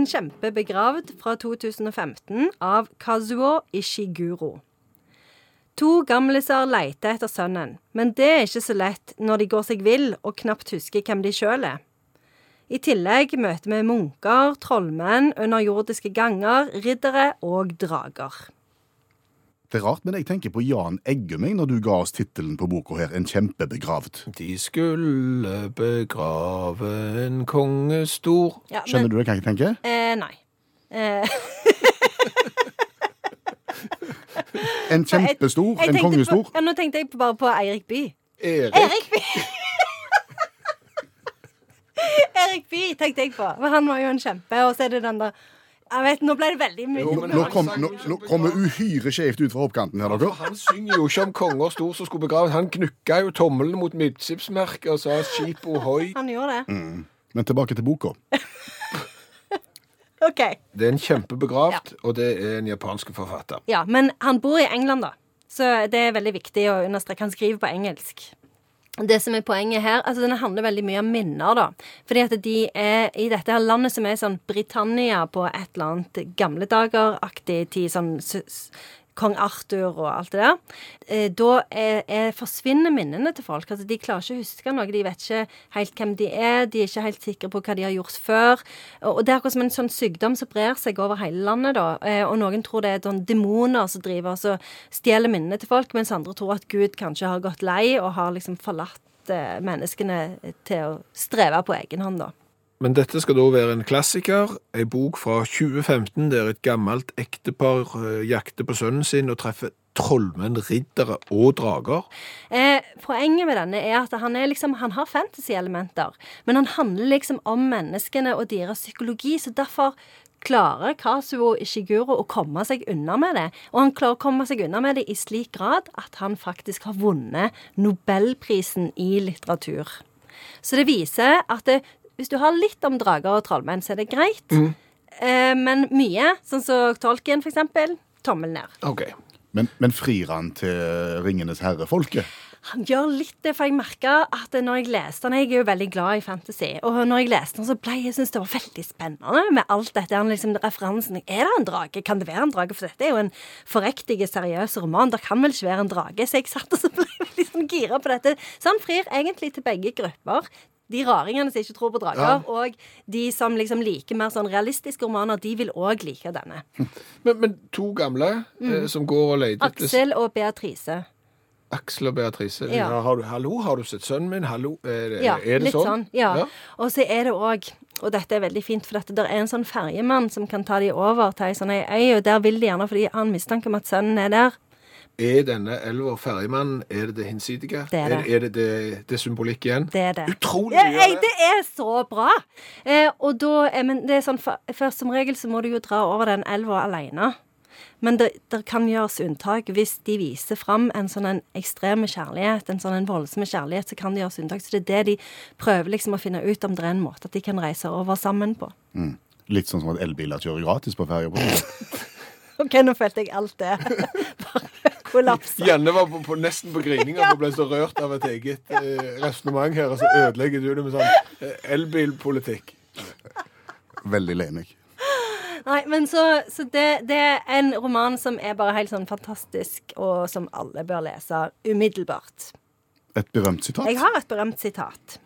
En kjempe begravd fra 2015 av Kazuo Ishiguro. To gamliser leter etter sønnen, men det er ikke så lett når de går seg vill og knapt husker hvem de sjøl er. I tillegg møter vi munker, trollmenn, underjordiske ganger, riddere og drager. Det er rart, men jeg tenker på Jan Eggum når du ga oss tittelen på boka her, En kjempebegravd. De skulle begrave en konge stor Ja, Skjønner men, du hva jeg tenker? Eh, nei. Eh, En kjempestor, jeg en kongestor. På, ja, nå tenkte jeg bare på Eirik By. Erik. Erik By! Erik By tenkte jeg på. Han var jo en kjempe, og så er det den der Jeg vet, Nå ble det veldig mye. Jo, Nå, han kom, nå, kommer uhyre skjevt ut fra hoppkanten her, dere. Han synger jo ikke om konger stor som skulle begraves. Han knukka jo tommelen mot midtskipsmerket og sa 'skip ohoi'. Han gjorde det. Mm. Men tilbake til boka. OK. Det er en kjempebegravd, og det er en japansk forfatter. Ja, men han bor i England, da. Så det er veldig viktig å understreke. Han skriver på engelsk. Det som er poenget her, altså Den handler veldig mye om minner, da. Fordi at de er i dette her landet som er sånn Britannia på et eller annet gamle dager-aktig tid, sånn Kong Arthur og alt det der. Eh, da er, er, forsvinner minnene til folk. Altså, De klarer ikke å huske noe. De vet ikke helt hvem de er. De er ikke helt sikre på hva de har gjort før. Og, det er akkurat som en sånn sykdom som brer seg over hele landet. da. Eh, og noen tror det er sånn demoner som driver og stjeler minnene til folk, mens andre tror at Gud kanskje har gått lei og har liksom forlatt eh, menneskene til å streve på egen hånd, da. Men dette skal da være en klassiker, ei bok fra 2015 der et gammelt ektepar eh, jakter på sønnen sin og treffer trollmenn, riddere og drager. Eh, poenget med denne er at han, er liksom, han har fantasy-elementer, men han handler liksom om menneskene og deres psykologi, så derfor klarer Kazuo Ishiguro å komme seg unna med det. Og han klarer å komme seg unna med det i slik grad at han faktisk har vunnet Nobelprisen i litteratur. Så det viser at det, hvis du har litt om drager og trollmenn, så er det greit. Eh, men mye, sånn som Tolkien for eksempel, tommel ned. Ok. Men, men frir han til Ringenes herre-folket? Han gjør litt det, for jeg merka at når jeg leste den Jeg er jo veldig glad i fantasy. Og når jeg leste den, så ble jeg synes det var veldig spennende med alt dette. Han liksom referansen Er det en drage? Kan det være en drage? For dette er jo en forriktig, seriøs roman. Det kan vel ikke være en drage? Så jeg satt og så ble jeg veldig sånn gira på dette. Så han frir egentlig til begge grupper. De raringene som ikke tror på drager, og de som liksom liker mer sånn realistiske romaner, de vil òg like denne. Men, men to gamle eh, som går og leter etter Aksel og Beatrice. Aksel og Beatrice. Ja. Ja, har du, hallo, har du sett sønnen min? Hallo, er, det- Ja, er det litt sånn? ja. Og så er det òg og dette er veldig fint, for dette, der er en sånn ferjemann som kan ta de over til ei sånn ei øy, og der vil de gjerne, fordi han har mistanke om at sønnen er der. Er denne elva ferjemannen, er det det hinsidige? Det er det. Er, er det, det, det symbolikk igjen? Det er det. Utrolig Ja, mye jeg, det. er så bra! Eh, og da eh, Men det er sånn for, for som regel så må du jo dra over den elva alene. Men det, det kan gjøres unntak hvis de viser fram en sånn en ekstreme kjærlighet, en sånn en voldsom kjærlighet, så kan det gjøres unntak. Så det er det de prøver liksom å finne ut om det er en måte at de kan reise over sammen på. Mm. Litt sånn som at elbiler kjører gratis på ferja. på. OK, nå følte jeg alt det. Bare kollapsa. Janne var på, på, nesten på grininga og ble så rørt av et eget eh, resonnement her, og så ødelegger du det med sånn eh, elbilpolitikk. Veldig lenig. Nei, men så, så det, det er en roman som er bare helt sånn fantastisk, og som alle bør lese umiddelbart. Et berømt sitat. Jeg har et berømt sitat.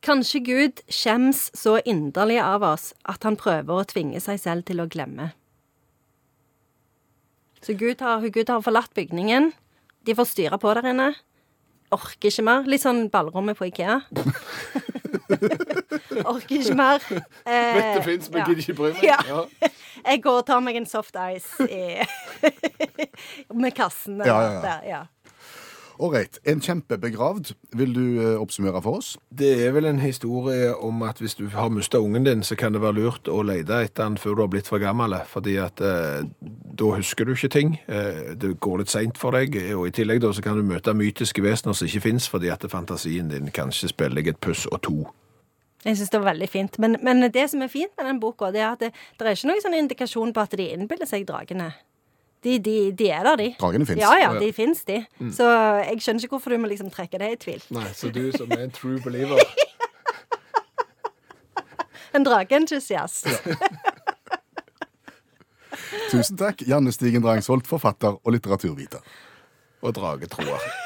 Kanskje Gud skjems så inderlig av oss at han prøver å tvinge seg selv til å glemme. Så Gud har, Gud har forlatt bygningen. De får styre på der inne. Orker ikke mer. Litt sånn ballrommet på Ikea. Orker ikke mer. Eh, Vet det fins, men ja. gidder ikke bry meg. Ja. Jeg går og tar meg en soft ice i, med kassen. Ja, ja, ja. Der, ja. Ålreit. En kjempebegravd. Vil du eh, oppsummere for oss? Det er vel en historie om at hvis du har mista ungen din, så kan det være lurt å lete etter den før du har blitt for gammel. Fordi at eh, da husker du ikke ting. Eh, det går litt seint for deg. Og i tillegg da så kan du møte mytiske vesener som ikke fins, fordi at fantasien din kanskje spiller deg et puss og to. Jeg syns det var veldig fint. Men, men det som er fint med den boka, det er at det, det er ikke noen sånn indikasjon på at de innbiller seg dragene. De, de, de er der, de. Dragene fins. Ja, ja, de ja. de fins, de. Så jeg skjønner ikke hvorfor du må liksom trekke det i tvil. Nei, Så du som er en true believer En drageentusiast. Tusen takk, Janne Stigen Drangsholt, forfatter og litteraturviter. Og dragetroer.